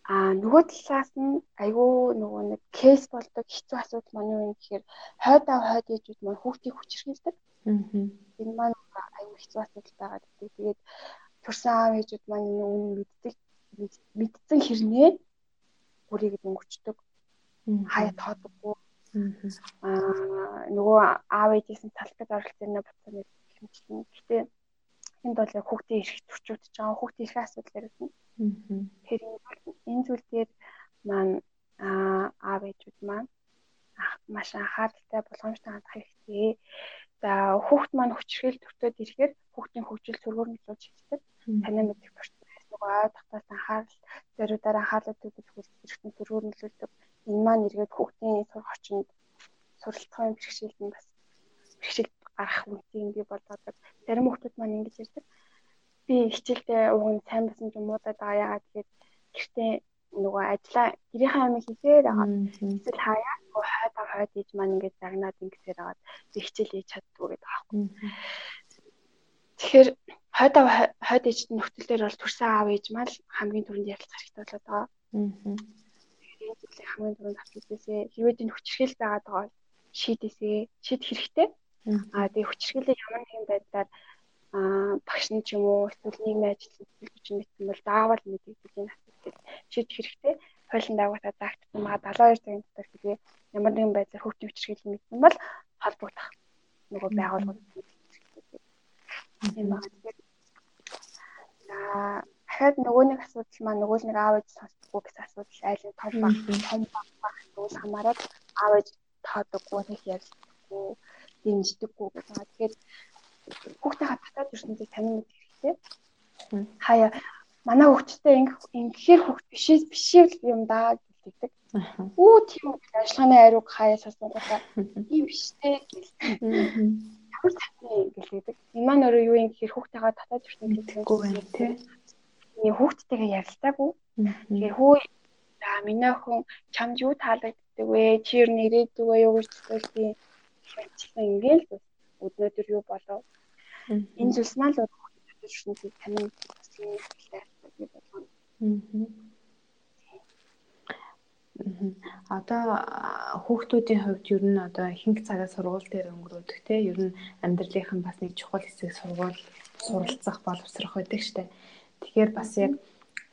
А нөгөө талаас нь айгүй нөгөө нэг кейс болдог хэцүү асуудал маань юу юм гэхээр хойд аав хойд ээжүүд маань хүүхдийг хүчрхийлдэг. Энэ маань аюу хэцүү асуудал байгаа гэдэг. Тэгээд төрсэн аав ээжүүд маань энэ үнэн мэддэг мэдсэн хэрнээ бүрийг дөнгөчдөг. Хаяа тоодоггүй. Аа нөгөө аав ээжээс талтад оролцсон нэ буцаа нэг хэмжлэн. Гэтэ энд бол яг хүүхдийн эрх төрчүүдж байгаа хүүхдийн эрх асуудал яригдана. Тэгэхээр энэ зүйл дээр маань аав ээжүүд маань маш анхааралтай болгоомжтой хандах хэрэгтэй. За хүүхд маань хүчрхийл төртөд ирэхээр хүүхдийн хөгжил сургуур нөлөөж хийдэг. Танай мэдих ой татаас анхаарал зориудаар анхаарлаа төвлөрөх хэрэгтэн сургуур нөлөөлдөг. Энэ маань эргээд хүүхдийн сурах орчинд суралцахын бэрхшээлд нь бас бэрхшээл гарах үнцийг бий болгодог. Зарим хүүхдүүд маань ингэж ярьдаг. Би хичээлдээ уг нь сайн басан ч юм уу да яагаад тэгээд гэртээ нөгөө ажиллаа гэрийнхээ амиг хийхээр байгаа. Эсвэл хаяа нөгөө хойд хойд ээж маань ингээд загнаад ингэсээр агаад би хичээл хийж чаддгүй гэдэг аахгүй. Тэгэхээр хойд хойд ээжд нөхцөл дээр бол төрсэн аав ээж маань хамгийн түрүүнд ярилцах хэрэгтэй болоод байгаа. Энэ зүйлийг хамгийн түрүүнд авч үзээсээ хэрвээ энэ хүчрхийл байгаад байгаа бол шийдээсээ шийд хэрэгтэй. Аа тэгээ хүчрхийлээ ямар нэгэн байдлаар аа багш нь ч юм уу эсвэл нийгмийн ажил гэж мэдсэн бол заавал мэдээлэл энэ асуудлыг шийдэх хэрэгтэй. Хуулийн дагуу заагдсан маа 72 цагийн дотор тэгээ ямар нэгэн байдлаар хөгжим хүчрхийлэл мэдсэн бол холбогдох нөгөө байгууллагууд юм байна. Аа дахиад нөгөө нэг асуудал маань нөгөө нэг аав ээж сонсдоггүй гэсэн асуудал айл нь том баг том баг зүйл хамаарал аав ээж тоодоггүй нэг ярьдаггүй дэмждэггүй байгаа. Тэгэхээр хүүхдээ хатгатаад ертөнцийг танин мэд хэрэгтэй. Хаяа манай хүүхдтэй ингэхээр хүүхд бишээ бишээ юм да гэдэг. Үу тийм ажиллагааны ариуг хаяа сонсонгоо тийм биштэй гэл. Ямар цахим гэлээдэг. Энэ маань өөрөө юу юм гэхээр хүүхдтэйгээ татаад ертөнцийг тэгэхгүй байна тий. Ийм хүүхдтэйгээ ярилцаагүй. Тэгэхээр хүү за миний охин чамд юу таалагддаг вэ? Чи нь ирээдүг вэ юу гэж хэлсэн хэмжсэн ингээл өднөдөр юу болов Энэ зүйлс маань л ертөнцийг танин төслийн хэрэгтэй гэж болгоно. Одоо хүүхдүүдийн хувьд ер нь одоо ихэнх цагаа сургууль дээр өнгөрөөдөг те. Ер нь амьдралынх нь бас нэг чухал хэсэг сургууль суралцах боловсрох байдаг штэ. Тэгэхээр бас яг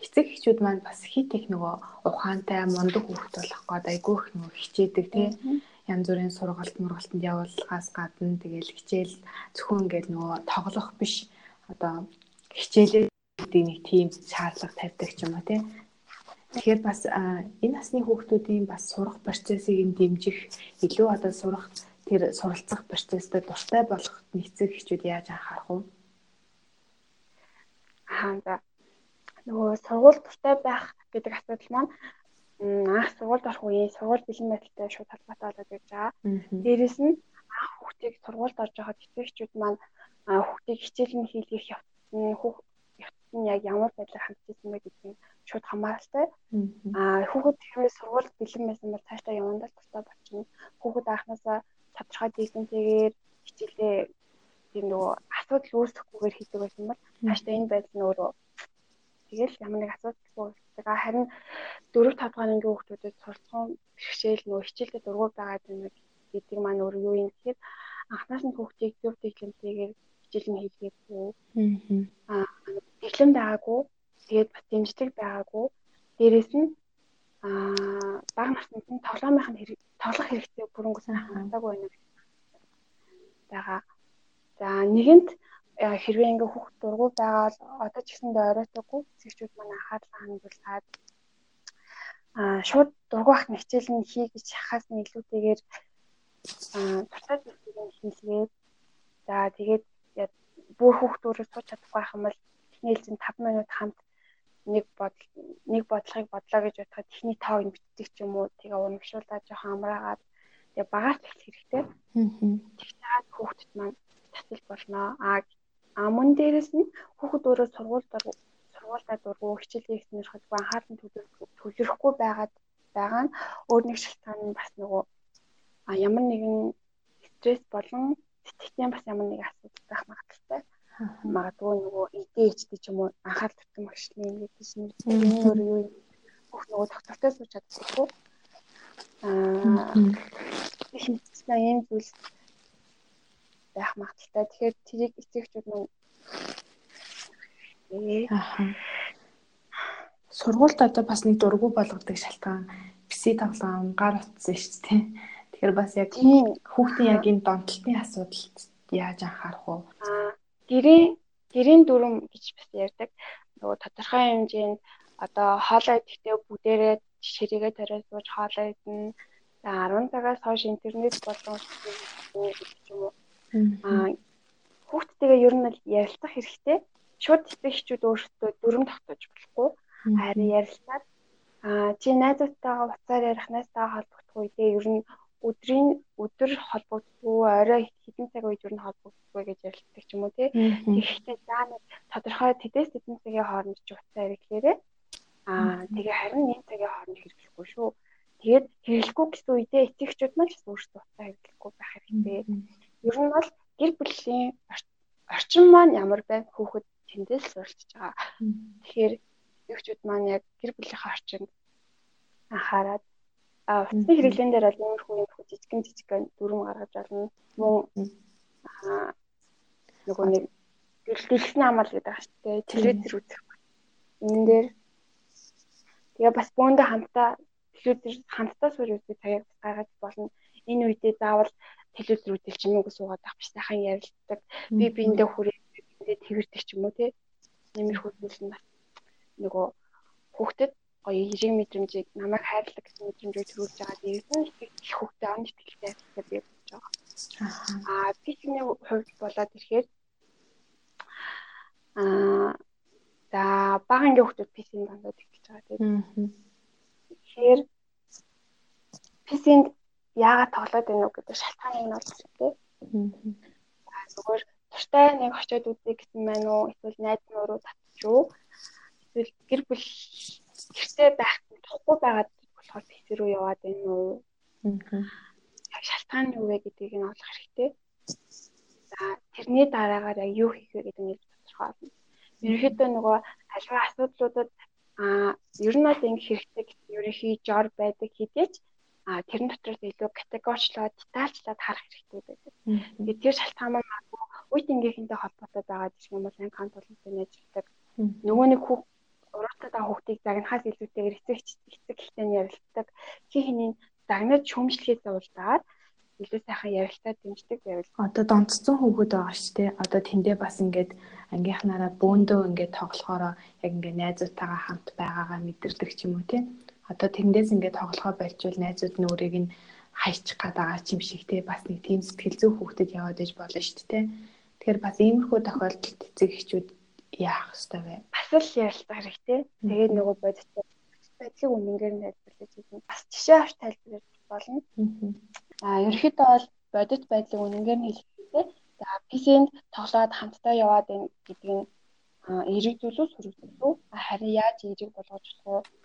эцэг эхчүүд маань бас хит их нөгөө ухаантай мундаг хүүхд болох гээд айгүйх нөгөө хичээдэг те янз бүрийн сургалт мургалтанд явуулахаас гадна тэгэл хичээл зөвхөн ингээд нөгөө тоглох биш одоо хичээлээ нэг тийм шаардлага тавьдаг ч юм уу тий. Тэгэхээр бас энэ насны хүүхдүүдийн бас сурах процессыг дэмжих илүү одоо сурах тэр суралцах процесстэй дуртай болох нэгцэг хичүүд яаж анхаарах вэ? Аа нөгөө сургууль дуртай байх гэдэг асуудал маань анх сургуульд орох үеийн сургууль бэлэн байдалтай шууд холбоотой болоод ирж байгаа. Дээрээс нь анх хүүхдийг сургуульд орж байхад эцэгчүүд маань хүүхдийг хичээл нь хийлгэх явцсан хүүхд явцсан яг ямар байдлаар хандчихсан бэ гэдгийг шууд хамааралтай. Аа хүүхэд хэрвээ сургууль бэлэн байсан бол цаашдаа явандаа тустай болчихно. Хүүхэд анханасаа тодорхой дийсэнтэйгээр хичээлээ тийм нөгөө асуудал үүсэхгүйгээр хийдэг байсан бол цаашдаа энэ байдал нь өөрөө тэгэл ямар нэг асуудалгүй болдог. Харин 4 5 дахь ангийн хүүхдүүдэд суралцсан бэрхшээл нөгөө хичээлдээ дургуй байгаа гэдэг маань өөр юу юм гэхээр анхнаас нь хүүхдийг зөв дэглэмтэйгээр хичээл нь хийлгээгүй. Аа дэглэм байгаагүй Тэгээд бас дэмжлэг байгаагүй. Дээрээс нь аа баг наснд нь тоглоомынх нь тоглох хэрэгтэй бүрэнгүүс хангалтаагүй байна байгаа. За нэгэнт хэрвээ ингээ хүүхд дургу байгаад одоо ч гэсэндээ оройтойггүй эцэгчүүд маань анхаарлаа хандуулаад аа шууд дургу ах хичээл нь хий гэж хахаас нь илүүтэйгээр аа зүйлийг хийлгээд за тэгээд бүр хүүхдүүрээ сууж чадахгүй байх юм бол эхнээлцэн 5 минут хамт нэг бодол нэг бодлогыг бодлоо гэж бодоход эхний тоог нь битдэг ч юм уу тэгээ урамшуулаад жоохон амраагаад тэгээ багаас эхлэх хэрэгтэй. Аа. Тэгтээд хүүхдэд маань татал болно. Аа а мөн дээрэс нь хүүхд өөрөө сургууль сургуультай дургу хичээлээ хийснээр хотгүй анхаарал төвлөрөхгүй байгаад байгаа нь өөр нэг шалтгаан нь бас нөгөө а ямар нэгэн стресс болон сэтгэлийн бас ямар нэг асуудал байх магадaltaй. Магадгүй нөгөө ADHD ч юм уу анхаарал татсан багшлын юм гэдэг чинь энэ өөр юу бүх нөгөө доктортой сууж чаддаггүй. Аа хинтсна ийм зүйл байх магадaltaй. Тэгэхээр тэрийг эцэгчүүд нь Аа. Сургуульд одоо бас нэг дургу болгодог шалтгаан пси тоглоом гар утсан шүү дээ. Тэгэхээр бас яг хүүхдийн яг энэ донтолтын асуудалд яаж анхаарах вэ? Аа гэрийн гэрийн дүрм гэж бас ярьдаг. Нөгөө тодорхой хэмжээнд одоо хоолой идэхдээ бүгдээрээ ширээгээ тариад сууж хоолой идэнэ. За 10 цагаас хойш интернет болон юм уу. Аа хүүхдтэйгээ ер нь ярилцах хэрэгтэй. Шууд тэтгэгчүүд өөрсдөө дүрм тогтоож болохгүй. Харин ярилцаад аа чи найзуудтайгаа уцаар ярих найзтайгаа холбогдох үедээ ер нь өдрийн өдөр холбогддгүй орой хэдэн цаг үед ер нь холбогддгүй гэж ярилцдаг ч юм уу тий. Тэгэхдээ за нэг тодорхой тэдэс хэдэн цагийн хооронд ч уцаар ирэхлээрээ аа тэгээ харин нэг цагийн хооронд хэрэглэхгүй шүү. Тэгээд хэрэглэхгүй гэсэн үедээ эцэгчүүд маань ч өөрсдөө уцаа хэрэглэхгүй байх хэрэгтэй. Ер нь бол гэр бүлийн орчин маань ямар байна хүүхэд тэндээс суралцж байгаа. Тэгэхээр эцэгчүүд маань яг гэр бүлийнхаа орчинд анхаарад А утасны хэрэглэн дээр бол иймэрхүү иймэрхүү жижигэн жижигэн дүрм гаргаж олно. Мөн нөгөө нэг дэлгэсэн амал гэдэг ааш тий телевизэр үзэх. Энэ дээр тэгээ бас бөөндө хамтаа телевизэр хамтдаа сууж үзэх цагийг гаргаж болно. Энэ үедээ заавал телевизэр үзэл чимээгүй суугаад авах биш сайхан ярилцдаг. Би биэндээ хүрээ биэндээ тэрвэрдэг ч юм уу тий. Нэмэрхүү зүйл нь бас нөгөө хүүхдэд гоё эерэг мэдрэмжийг намайг хайрлах гэсэн мэдрэмжийг төрүүлж байгаа. Дээрээс нь их хөвгтэй он итгэлтэй хэрэгтэй би болж байгаа. Аа бидний хувьд болоод ирэхээр аа за бага ангийн хүмүүс PC-ийн дандаа тэгэлж байгаа тийм. Тэгэхээр PC-нд яагаад тоглоод байна уу гэдэг шалтгааныг нь олж хэрэгтэй. Аа зүгээр туртай нэг очиод үзье гэсэн мань уу эсвэл найз нуруу татчих уу эсвэл гэр бүл гэртээ байх тухгүй байгаад болохоор PC рүү яваад байна уу? Аа. Шалтгаан нь юу вэ гэдгийг нь олох хэрэгтэй. За тэрний дараагаар яг юу хийх вэ гэдэг нь тодорхой болно. Ерөнхийдөө нөгөө аливаа асуудлуудад аа ер нь бол ингэ хэрэгтэй гэсэн ерөнхий жор байдаг хэдийч а тэрэн дотроос илүү категорчлоод детальчлаад харах хэрэгтэй байдаг. Тэгээд тэр шалтгаан маань үеийн тэнгийнхэнтэй холбоотой байгаа гэх юм бол анги хамт олонтой нэжлдэг. Нөгөө нэг хүүхд урагтаа та хүүхдийг загнахаас илүүтэйгээр эцэг эцэг ихтэй ярилцдаг. Чи хэний загнаж шүүмжлэхээс зовлдаад илүү сайхан ярилцаад дэмждэг байвал одоо донцсон хүүхэд байгаа шүү дээ. Одоо тэндээ бас ингээд ангийнхнаараа бөөндөө ингээд тоглохороо яг ингээд найзуудтайгаа хамт байгаагаа мэдэрдэг ч юм уу тийм. Одоо тэндээс ингээд тоглохоо болжвол найзууд нь өөрийг нь хайчих гад байгаа ч юм шиг те бас нэг тийм сэтгэл зүй хүүхдэд яваад иж болно шүү дээ. Тэгэхээр бас иймэрхүү тохиолдолд эцэг эхчүүд яах ёстой вэ? Бас л ярилцах хэрэгтэй. Тэгээд нөгөө бодит байдлыг үнэнгээр нь тайлбарлаж хэлнэ. Бас жишээ авч тайлбарлаж болно. Аа ерөөхдөө бол бодит байдлыг үнэнгээр нь хэлэх хэрэгтэй. За PC-нд тоглоод хамтдаа яваад байна гэдэг нь эерэг зүйлүү сүрэгдэлүү. Харин яаж эерэг болгож болох вэ?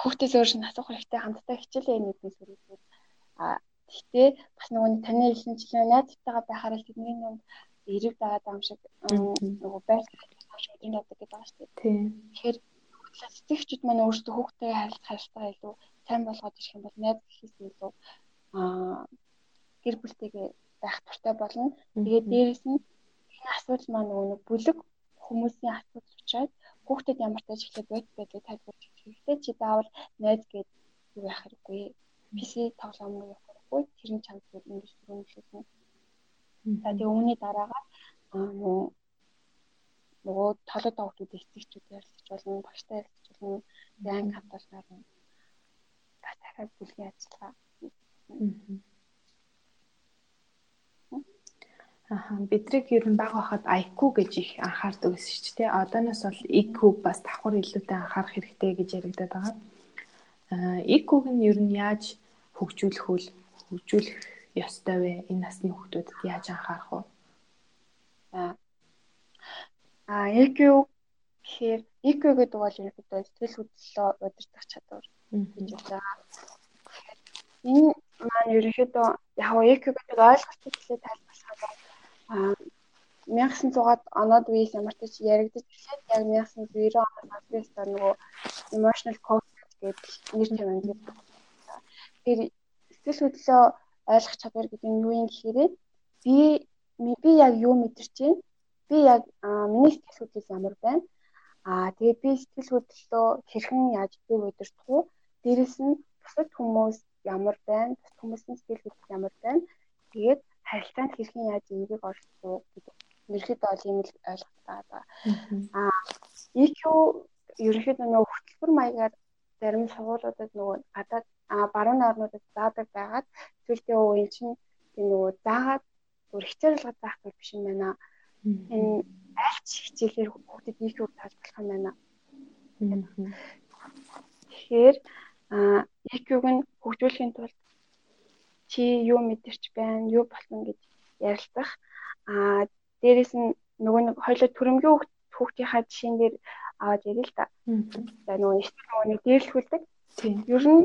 Хүүхдээс өөр нь асуух хэрэгтэй хамтдаа хичээлээ нэгний сүрэгдэл. Аа гэхдээ бас нөгөө таны хэлсэнчлэн найзтайгаа байхаар л тэдний юм дагаад байгаа юм шиг нөгөө шиг өдрийн давдаг гэдэг байгаа шүү дээ. Тэгэхээр цэцэгчүүд маань өөрсдөө хүүхдтэй харилцах харилцаа илүү сайн болгоод ирэх юм бол найз гэхээс илүү аа гэр бүлтэйгээ байх туртай болно. Тэгээд дээрэс нь энэ асуудал маань нөгөө бүлэг хүмүүсийн асуудал учраас хүүхдэд ямар тааж эхлээд бод байдлыг тайлбарч хэрэгтэй чи заавал найз гээд юу яах хэрэггүй. PC тоглоом руу явах хэрэггүй. Тэр нь чамд ингэж түрүүнэлсэн. За тэгээ үүний дараагаар нөгөө нөгөө толгой доогтууд эцэгчүүд ярилцж болно, багштай ярилцж болно, анги хамталгаар нь бас дахиад бүлгийн ажиллагаа. Аха бидрийг ер нь баг байхад IQ гэж их анхаардаг гэсэн шүү дээ. Одооноос бол IQ бас давхар илүүтэй анхаарах хэрэгтэй гэж яригадаад байгаа. Аа IQ-г нь ер нь яаж хөгжүүлэх вэ? Хөгжүүлэх ёстой вэ? Энэ насны хүүхдүүдэд яаж анхаарах вэ? Аа А EQ гэхээр EQ гэдэг бол ерөнхийдөө сэтгэл хөдлөлөө удирдах чадвар гэж байна. Энэ маань ерөнхийдөө яг EQ гэдэг ойлголтыг хэлээ тайлбарлахад 1900-аад оноод үеэс ямар ч яригдж эхлээд яг 1990 оноос хойш нөгөө emotional quotient гэдэг нэр гэдэг. Тэгэхээр сэтгэл хөдлөлөө ойлгох чадвар гэдэг нь юу юм гэхээр би би яг юу мэдэрч байна би яг миний сэтгэл хөдлөл ямар байна? Аа тэгээд би сэтгэл хөдлөлөө хэрхэн яаж зөв удирдах вэ? Дээрэс нь бусад хүмүүс ямар байна? Бусад хүмүүсийн сэтгэл хөдлөл ямар байна? Тэгээд харилцаанд хэрхэн яаж энийг оролцох вэ гэдэг. Ерөөхдөө бол ийм л ойлгохтой байгаа. Аа EQ ерөөхдөө нөгөө хөтөлбөр маягаар зарим сургуулиудад нөгөө гадаад баруун орнуудад заадаг байгаад зүйлтээ үеийн чинь нөгөө заагаад өөр хичээлэлгээ заах зүйл биш юм байна. Энэ аль ч хичээлээр хүүхдэд EQ-г тааж болох юм байна. Тэгэхээр EQ-г нь хөгжүүлэхийн тулд чи юу мэдэрч байна, юу болсон гэж ярилцах. Аа дээрэс нь нөгөө нэг хоёлоо төрөмгийн хүүхдийнхаа жишээн дээр аваад ярил л да. За нөгөө нэг дээрлэхүүлдэг. Ер нь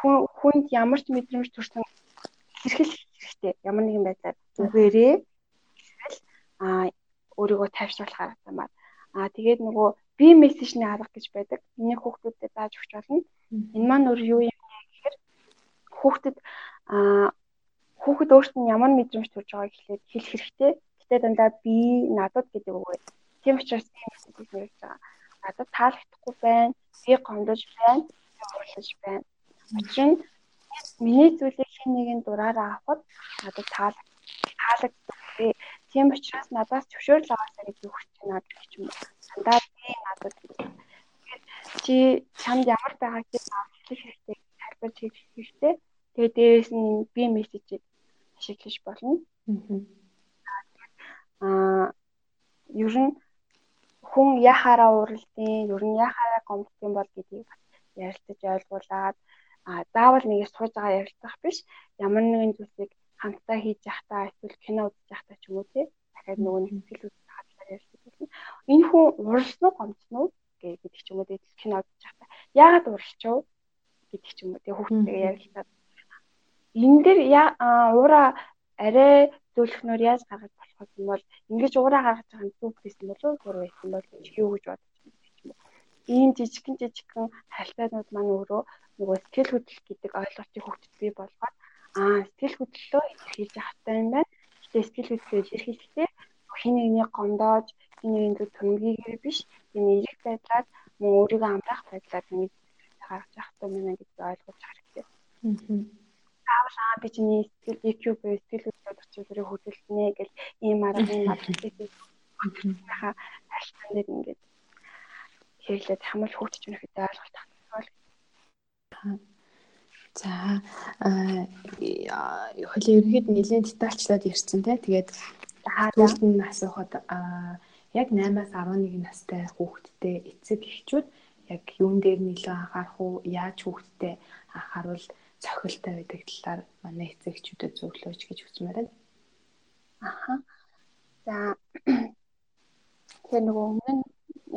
хүнд ямар ч мэдрэмж төрсөн хэрхэл хэрэгтэй. Ямар нэгэн байдлаар үгээрээ а өөрийгөө тайвшруулах арга замаар а тэгээд нөгөө би мессежний арга гэж байдаг. Энийг хүүхдүүдэд зааж өгч болно. Энэ маань өөр юу юм гэхээр хүүхдэд а хүүхэд өөрт нь ямар мэдрэмж төрж байгааг хэлээд хэлэх хэрэгтэй. Гэтэ дандаа би надад гэдэг үг байна. Тийм учраас тийм мессежийг нэрж байгаа. Надад таалагдахгүй байна. Би гомдож байна. Урлаж байна. Учир нь миний зүйлийг хэн нэгэн дураараа авахд надад таалагддаг. Тийм учраас надаас зөвшөөрөл аваасаа гэж өгч байна гэх юм. Дандаа би надад чи чамд ямар байгааг хэлэх хэрэгтэй тайлбарч хэлэх хэрэгтэй. Тэгээ дээрээс нь би мессежийг ашиглаж болно. Аа ер нь хүн яхаараа уралдیں۔ Ер нь яхаараа гомдсон бол гэдгийг бас ярилцаж ойлгуулад а заавал нэгээс сууж байгаа ярилцах биш ямар нэгэн зүйлсийг хамтдаа хийж явахдаа эсвэл кино үзэж явахдаа ч юм уу тий дахиад нөгөө нэг сэтгэл хөдлөл хадлаар ярьдаг болно. Энэ хүн уралсан уу гомдсон уу гэдэг ч юм уу тий кино үзэж явахдаа яагаад уралчив гэдэг ч юм уу тий хүүхдтэйгээ ярилцаад энэ дээр уура арай зөвлөхнөр яаж гаргаж болох юм бол ингэж уураа гаргаж байгаа нь зүг гэсэн болов уу байсан бол юу гэж бодож байна? Ийм жижигхэн жижигхэн хальтаанууд маань өөрөө нөгөө сэтгэл хөдлөл гэдэг ойлголтыг хөгжиж бий болгоод аа сэтгэл хөдлөлөө илэрхийлж явахтай юм байна. Гэтэ сэтгэл хөдлөлөө илэрхийлэхдээ хин нэгний гомдоож хин нэгний зүг төмгийгээр биш энэ эрэг байдлаар мөн өөрийгөө амраах байдлаар нэг гаргаж явахтай юм байна гэж ойлгож хэрэгтэй. Заавал аа би чиний сэтгэл EQ буюу сэтгэл хөдлөлөд очиулрыг хөдөлгөнэ гэл ийм ийм материалыг хөдөлгөнийхаа харилцаан дээр ингээд хэрэглээд хамал хөгжиж өнөх гэдэг ойлголт татвал. За хоёлын ерөнхийд нэлээд детальчлаад ярьсан те. Тэгээд түрүүнд нь асуухад яг 8-аас 11 настай хүүхэдтэй эцэг эхчүүд яг юун дээр нөлөө анхаарах уу? Яаж хүүхэдтэй анхааруул цохилтой байдаг талаар манай эцэг эхчүүдэд зөвлөөж гэж хүсмээр байна. Аха. За тэгэхээр нөгөө өмнө нь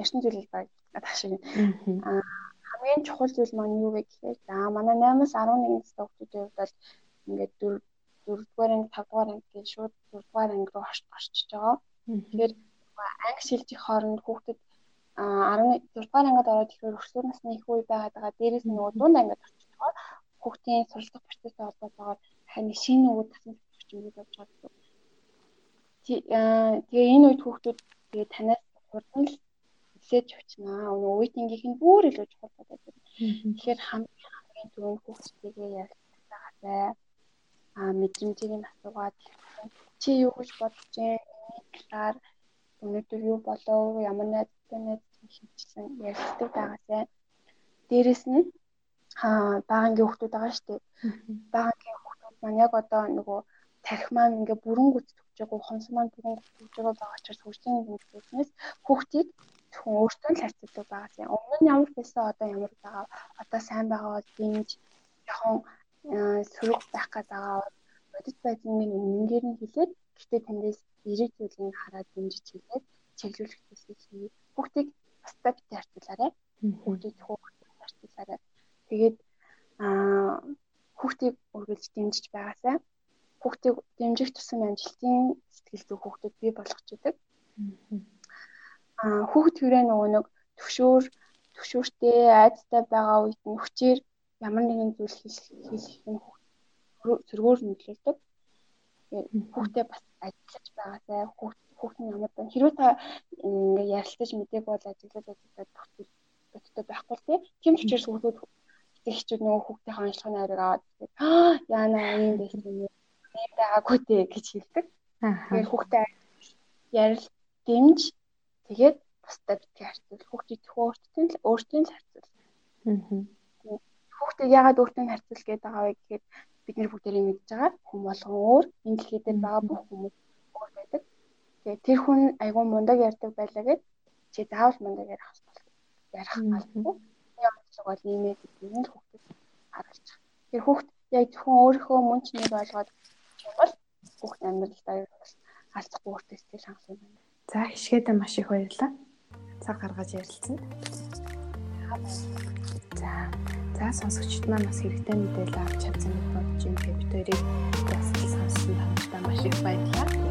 ярьсан зүйл баг надад шиг. Аа хамгийн чухал зүйл маань юу вэ гэхээр за манай 8-аас 11 настай хүүхдүүдийн хувьд бол ингээд 4 4-р анги 5-р анги гэж шууд 4-р анги руу орчиж байгаа. Тэгэхээр анги шилжих хооронд хүүхдэд 16-р ангид ороод ихээр өрсөлдөр насны их үе байгаад байгаа. Дээрээс нь нөгөө дунд ангид орчиж байгаа. Хүүхдийн суралцах процесстэй холбоотойгоор хань шинэ үүд тасны төвчмөд явж байгаа. Тэгээ энэ үед хүүхдүүд тэгээ танаас хурдан л мессеж өчнөө. Үеийнхийнх нь бүр илүү чухал болоод байна. Тэгэхээр хамгийн хамгийн түрүүнд хүүхдтэйгээ ярилцлагатай а мэдрэмжийг нь асуугаад чи юу гэж бодож байна? талаар өнөөдөр юу болов? Ямар найзтай найз хэмжсэн ярилцдаг байгаасай. Дээрэс нь аа багангийн хүүхдүүд байгаа шүү дээ. Багангийн хүүхдүүд маань яг одоо нөгөө тарих маань ингээ бүрэн гүц төгж байгаа, хонс маань бүрэн гүц төгж байгаа байгаа учраас хөгжлийн хэмжээснээс хүүхдийг зөвхөн өөртөө л харьцдаг байгаа юм. Өмнө нь ямар байсан одоо ямар байгаа. Одоо сайн байгаа дэмж жоохон сөрөг байх гээд байгаа. Бодит байдлын үнэнгээр нь хэлээд гэхдээ тэндээс эрэг зүйлийг хараад дэмжиж хэлээд чиглүүлэх зүйлсийг хий. Хүүхдийг бусдад бит харьцуулаарай. Хүүхдийг хүүхдийг харьцуулаарай. Тэгээд аа хүүхдийг үргэлж дэмжиж байгаасай. Хүүхдийг дэмжих тусам амжилтын сэтгэл зүй хүүхдүүд бий болгож идэг. Аа хүүхд төрөө нөгөө нэг төвшөөр төвшөөртэй айцтай байгаа үед нь хүчээр ямар нэгэн зүйл хийх нь зөргөөр нөлөөлдөг. Хүүхдээ бас ажиллаж байгаасай хүүхд хүүхдийн ямар байна. Хэрвээ та ингээ ярилцаж мэдээг бол ажиглаж ажиллаад бодтой байхгүй тий. Тийм ч учраас хүүхдүүд ихчүүд нөгөө хүүхдийн анхлахын найраг аваад аа яана юм байсан юм. Байгаагүй дээ гэж хэлдэг. Тэгээд хүүхдээ ярил дэмж тэгээд бусдаа битгий харьцуул. Хүүхдийг өөртөө л өөртөө л харьцуул. Аа. Хүүхдийг яагаад өөртөө харьцуул гэдэг байгаа вэ гэхээр бид нэр бүгдээрээ мэдж байгаа. Хүн болгон өөр энэ дэлхий дээр байгаа бүх хүмүүс өөр байдаг. Тэгээ тэр хүн айгүй мундаг ярьдаг байлаа гэд чи заавал мундаг ярих хэрэгтэй. Ярих албагүй. Онцлог бол ийм ээ гэдгийг нь хүүхдэд байгаа. Тэр хүүхд яг зөвхөн өөрийнхөө мөн чнийг ойлгоод бол хүүхд амьдралдаа алцахгүй сэтгэл хангах юм байна. За хишгээдэ маш их баярлалаа. Цаг гаргаж ярилцсанд. За за сонсогчд маань бас хэрэгтэй мэдээлэл авч чадсан гэж бодож юм. Бид хоёрыг бас сонссон хамтдаа маш их баярлалаа.